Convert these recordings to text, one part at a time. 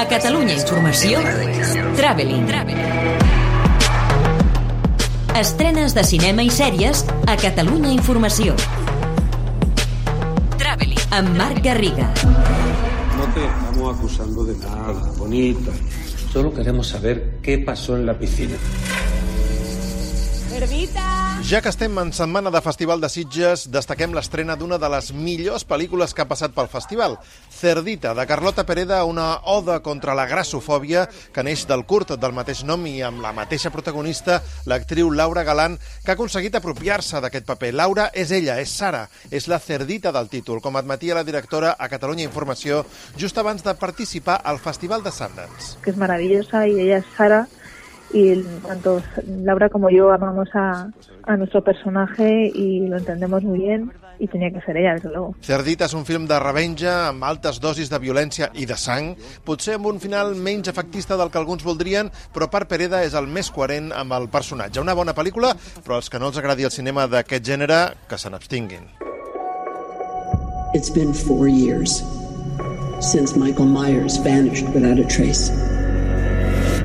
A Catalunya Informació, Traveling. Estrenes de cinema i sèries a Catalunya Informació. Traveling. Amb Marc Garriga. No te estamos acusando de nada, bonita. Solo queremos saber qué pasó en la piscina. Ja que estem en setmana de Festival de Sitges, destaquem l'estrena d'una de les millors pel·lícules que ha passat pel festival, Cerdita, de Carlota Pereda, una oda contra la grassofòbia que neix del curt del mateix nom i amb la mateixa protagonista, l'actriu Laura Galán, que ha aconseguit apropiar-se d'aquest paper. Laura és ella, és Sara, és la Cerdita del títol, com admetia la directora a Catalunya Informació just abans de participar al Festival de Sundance. que es maravillosa y ella es Sara y tanto Laura como yo amamos a, a nuestro personaje y lo entendemos muy bien y tenía que ser ella, desde luego. Cerdita és un film de revenja amb altes dosis de violència i de sang, potser amb un final menys efectista del que alguns voldrien, però per Pereda és el més coherent amb el personatge. Una bona pel·lícula, però als que no els agradi el cinema d'aquest gènere, que se n'abstinguin. It's been four years since Michael Myers vanished without a trace.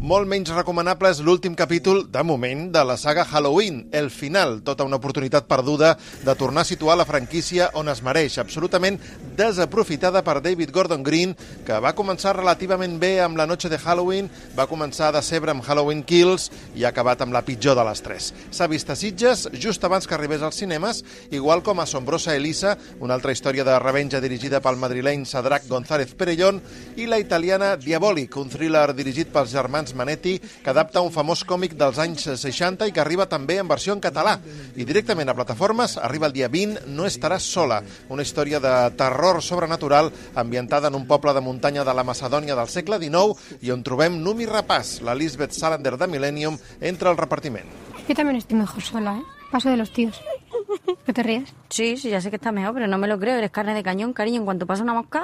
Molt menys recomanable és l'últim capítol, de moment, de la saga Halloween, el final, tota una oportunitat perduda de tornar a situar la franquícia on es mereix, absolutament desaprofitada per David Gordon Green, que va començar relativament bé amb La noche de Halloween, va començar de cebre amb Halloween Kills i ha acabat amb la pitjor de les tres. S'ha vist a Sitges just abans que arribés als cinemes, igual com Assombrosa Elisa, una altra història de revenja dirigida pel madrileny Sadrac González Perellón, i la italiana Diabolic, un thriller dirigit pels germans Manetti, que adapta un famós còmic dels anys 60 i que arriba també en versió en català. I directament a plataformes arriba el dia 20 No estaràs sola, una història de terror sobrenatural ambientada en un poble de muntanya de la Macedònia del segle XIX i on trobem Numi Rapaz, la Lisbeth Salander de Millennium, entre el repartiment. Yo también estoy mejor sola, ¿eh? Paso de los tíos. ¿Qué te ríes? Sí, sí, ya sé que está mejor, pero no me lo creo. Eres carne de cañón, cariño. En cuanto pasa una mosca...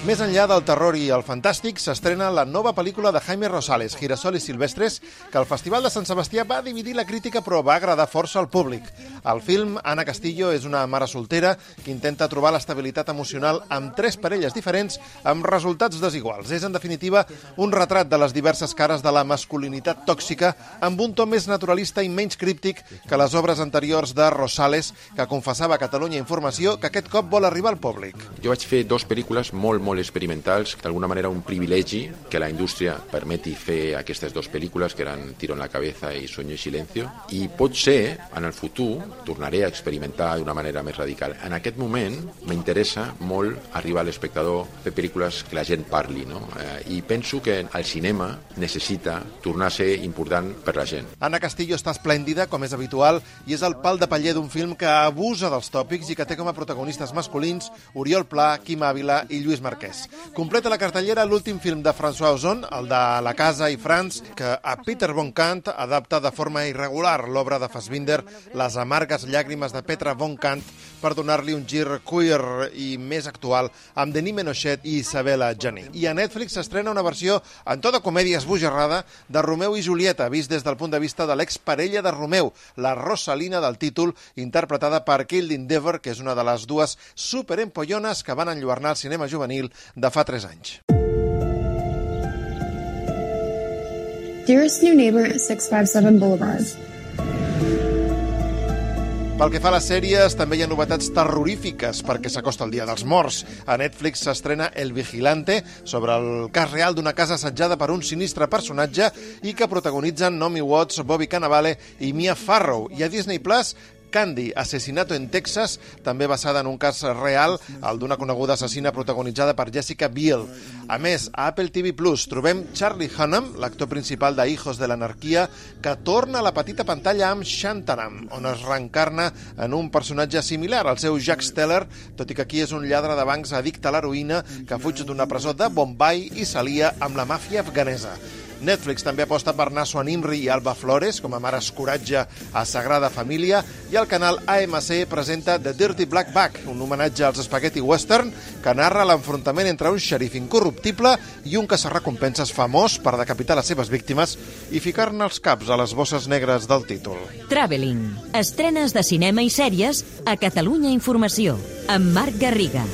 Més enllà del terror i el fantàstic, s'estrena la nova pel·lícula de Jaime Rosales, Girasol i Silvestres, que al Festival de Sant Sebastià va dividir la crítica però va agradar força al públic. Al film, Ana Castillo és una mare soltera que intenta trobar l'estabilitat emocional amb tres parelles diferents amb resultats desiguals. És, en definitiva, un retrat de les diverses cares de la masculinitat tòxica amb un to més naturalista i menys críptic que les obres anteriors de Rosales, que confessava a Catalunya Informació que aquest cop vol arribar al públic. Jo vaig fer dos pel·lícules molt, molt experimentals, d'alguna manera un privilegi que la indústria permeti fer aquestes dues pel·lícules que eren Tiro en la cabeza i Sueño i silencio i potser en el futur tornaré a experimentar d'una manera més radical. En aquest moment m'interessa molt arribar a l'espectador fer pel·lícules que la gent parli no? eh, i penso que el cinema necessita tornar a ser important per la gent. Anna Castillo està esplèndida, com és habitual, i és el pal de paller d'un film que abusa dels tòpics i que té com a protagonistes masculins Oriol Pla, Quim Ávila i Lluís Marquès. Completa la cartellera l'últim film de François Ozon, el de La casa i Franz, que a Peter von Kant adapta de forma irregular l'obra de Fassbinder Les amargues llàgrimes de Petra von Kant per donar-li un gir queer i més actual amb Denis Menochet i Isabella Gianni. I a Netflix s'estrena una versió en tota comèdia esbojarrada de Romeu i Julieta, vist des del punt de vista de l'exparella de Romeu, la Rosalina del títol, interpretada per Kildin Dever, que és una de les dues superempollones que van enlluernar el cinema juvenil de fa 3 anys. Dearest new neighbor at 657 Boulevard. Pel que fa a les sèries, també hi ha novetats terrorífiques perquè s'acosta el Dia dels Morts. A Netflix s'estrena El Vigilante, sobre el cas real d'una casa assetjada per un sinistre personatge i que protagonitzen Naomi Watts, Bobby Cannavale i Mia Farrow. I a Disney Plus Candy, Asesinato en Texas, també basada en un cas real, el d'una coneguda assassina protagonitzada per Jessica Biel. A més, a Apple TV Plus trobem Charlie Hunnam, l'actor principal de Hijos de l'Anarquia, que torna a la petita pantalla amb Shantaram, on es reencarna en un personatge similar al seu Jack Steller, tot i que aquí és un lladre de bancs addicte a l'heroïna que fuig d'una presó de Bombay i s'alia amb la màfia afganesa. Netflix també aposta per Naso Animri i Alba Flores com a mares coratge a Sagrada Família i el canal AMC presenta The Dirty Black Bag, un homenatge als spaghetti western que narra l'enfrontament entre un xerif incorruptible i un caçarrecompenses famós per decapitar les seves víctimes i ficar-ne els caps a les bosses negres del títol. Traveling. Estrenes de cinema i sèries a Catalunya Informació. Amb Marc Garriga.